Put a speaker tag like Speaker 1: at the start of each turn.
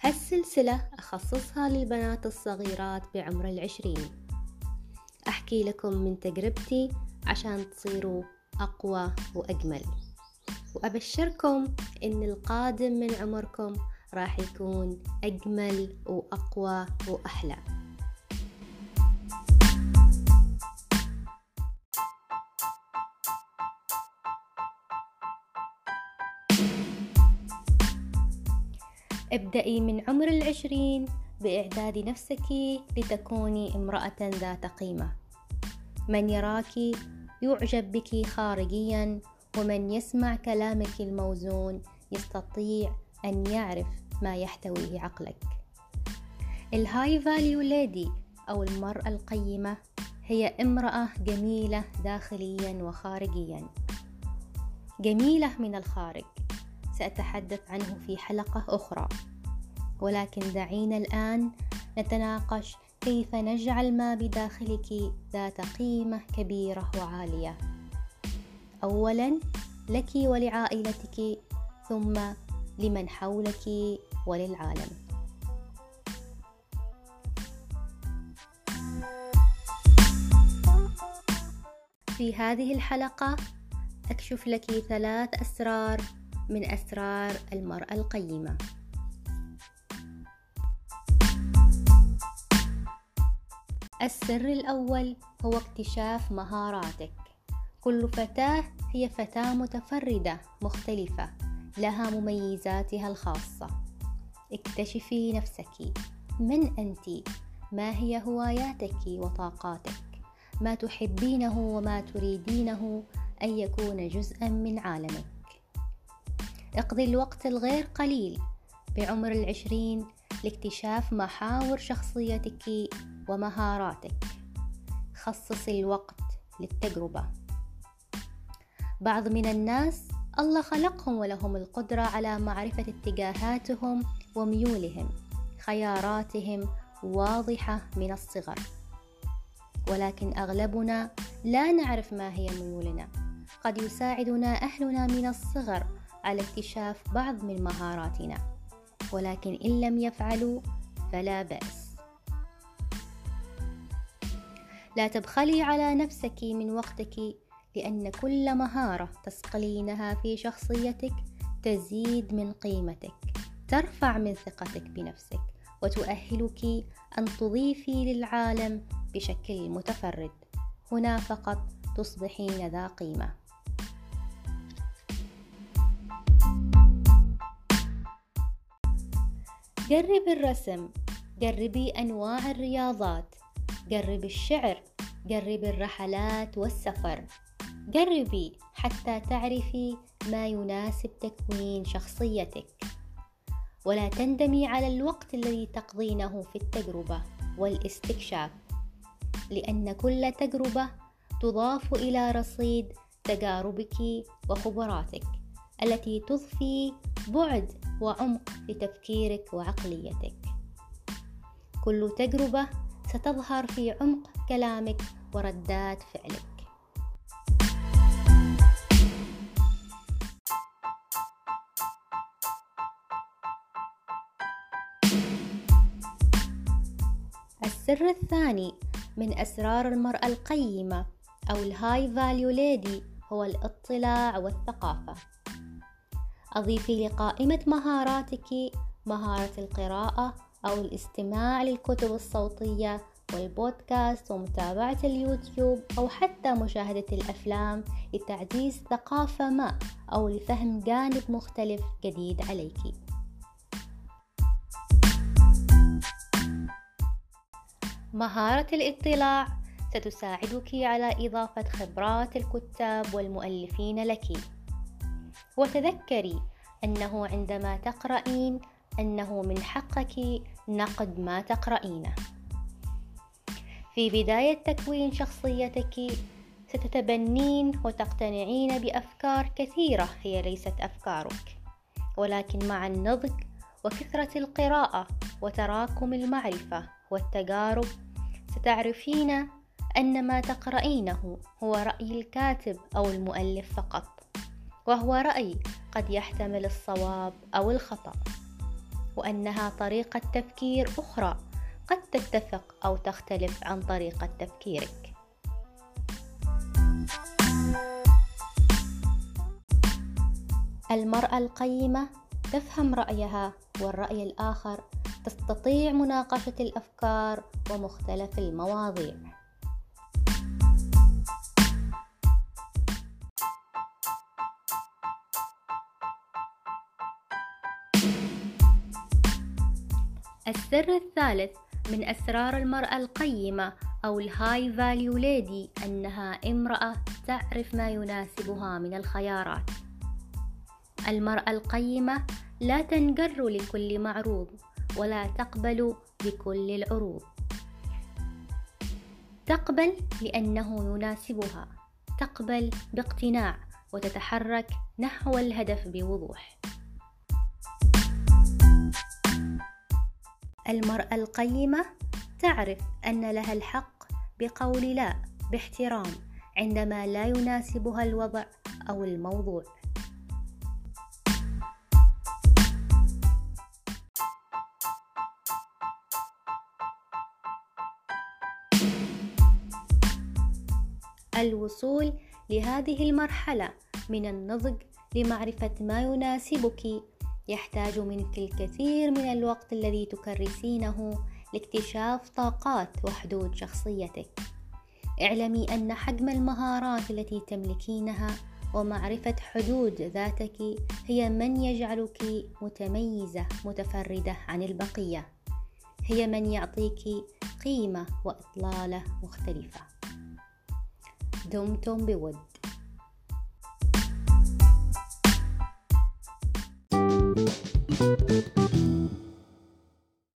Speaker 1: هالسلسلة أخصصها للبنات الصغيرات بعمر العشرين. أحكي لكم من تجربتي عشان تصيروا أقوى وأجمل. وأبشركم إن القادم من عمركم راح يكون أجمل وأقوى وأحلى. ابدأي من عمر العشرين بإعداد نفسك لتكوني امرأة ذات قيمة. من يراك يعجب بك خارجيا ومن يسمع كلامك الموزون يستطيع أن يعرف ما يحتويه عقلك. ال high value lady أو المرأة القيمة هي امرأة جميلة داخليا وخارجيا. جميلة من الخارج. سأتحدث عنه في حلقة أخرى. ولكن دعينا الآن نتناقش كيف نجعل ما بداخلك ذات قيمة كبيرة وعالية. أولا لك ولعائلتك ثم لمن حولك وللعالم. في هذه الحلقة أكشف لك ثلاث أسرار من أسرار المرأة القيمة. السر الأول هو اكتشاف مهاراتك. كل فتاة هي فتاة متفردة مختلفة لها مميزاتها الخاصة. اكتشفي نفسك. من أنت؟ ما هي هواياتك وطاقاتك؟ ما تحبينه وما تريدينه أن يكون جزءا من عالمك. اقضي الوقت الغير قليل بعمر العشرين لاكتشاف محاور شخصيتك ومهاراتك. خصصي الوقت للتجربة. بعض من الناس الله خلقهم ولهم القدرة على معرفة اتجاهاتهم وميولهم خياراتهم واضحة من الصغر. ولكن أغلبنا لا نعرف ما هي ميولنا. قد يساعدنا أهلنا من الصغر على اكتشاف بعض من مهاراتنا ولكن إن لم يفعلوا فلا بأس. لا تبخلي على نفسك من وقتك لأن كل مهارة تصقلينها في شخصيتك تزيد من قيمتك ترفع من ثقتك بنفسك وتؤهلك أن تضيفي للعالم بشكل متفرد. هنا فقط تصبحين ذا قيمة. جربي الرسم جربي أنواع الرياضات. جربي الشعر جربي الرحلات والسفر. جربي حتى تعرفي ما يناسب تكوين شخصيتك. ولا تندمي على الوقت الذي تقضينه في التجربة والاستكشاف لأن كل تجربة تضاف إلى رصيد تجاربك وخبراتك. التي تضفي بعد وعمق لتفكيرك وعقليتك. كل تجربة ستظهر في عمق كلامك وردات فعلك. السر الثاني من أسرار المرأة القيمة أو ال high value lady هو الاطلاع والثقافة. أضيفي لقائمة مهاراتك مهارة القراءة أو الاستماع للكتب الصوتية والبودكاست ومتابعة اليوتيوب أو حتى مشاهدة الأفلام لتعزيز ثقافة ما أو لفهم جانب مختلف جديد عليك. مهارة الاطلاع ستساعدك على إضافة خبرات الكتاب والمؤلفين لك. وتذكري أنه عندما تقرأين أنه من حقك نقد ما تقرأينه في بداية تكوين شخصيتك ستتبنين وتقتنعين بأفكار كثيرة هي ليست أفكارك ولكن مع النضج وكثرة القراءة وتراكم المعرفة والتجارب ستعرفين أن ما تقرأينه هو رأي الكاتب أو المؤلف فقط. وهو رأي قد يحتمل الصواب أو الخطأ وأنها طريقة تفكير أخرى قد تتفق أو تختلف عن طريقة تفكيرك. المرأة القيمة تفهم رأيها والرأي الآخر تستطيع مناقشة الأفكار ومختلف المواضيع. السر الثالث من أسرار المرأة القيمة أو ال high value lady أنها امرأة تعرف ما يناسبها من الخيارات. المرأة القيمة لا تنجر لكل معروض ولا تقبل بكل العروض. تقبل لأنه يناسبها. تقبل باقتناع وتتحرك نحو الهدف بوضوح. المرأة القيمة تعرف أن لها الحق بقول لا باحترام عندما لا يناسبها الوضع أو الموضوع. الوصول لهذه المرحلة من النضج لمعرفة ما يناسبك يحتاج منك الكثير من الوقت الذي تكرسينه لاكتشاف طاقات وحدود شخصيتك. اعلمي أن حجم المهارات التي تملكينها ومعرفة حدود ذاتك هي من يجعلك متميزة متفردة عن البقية. هي من يعطيك قيمة وإطلالة مختلفة. دمتم بود. Thank you.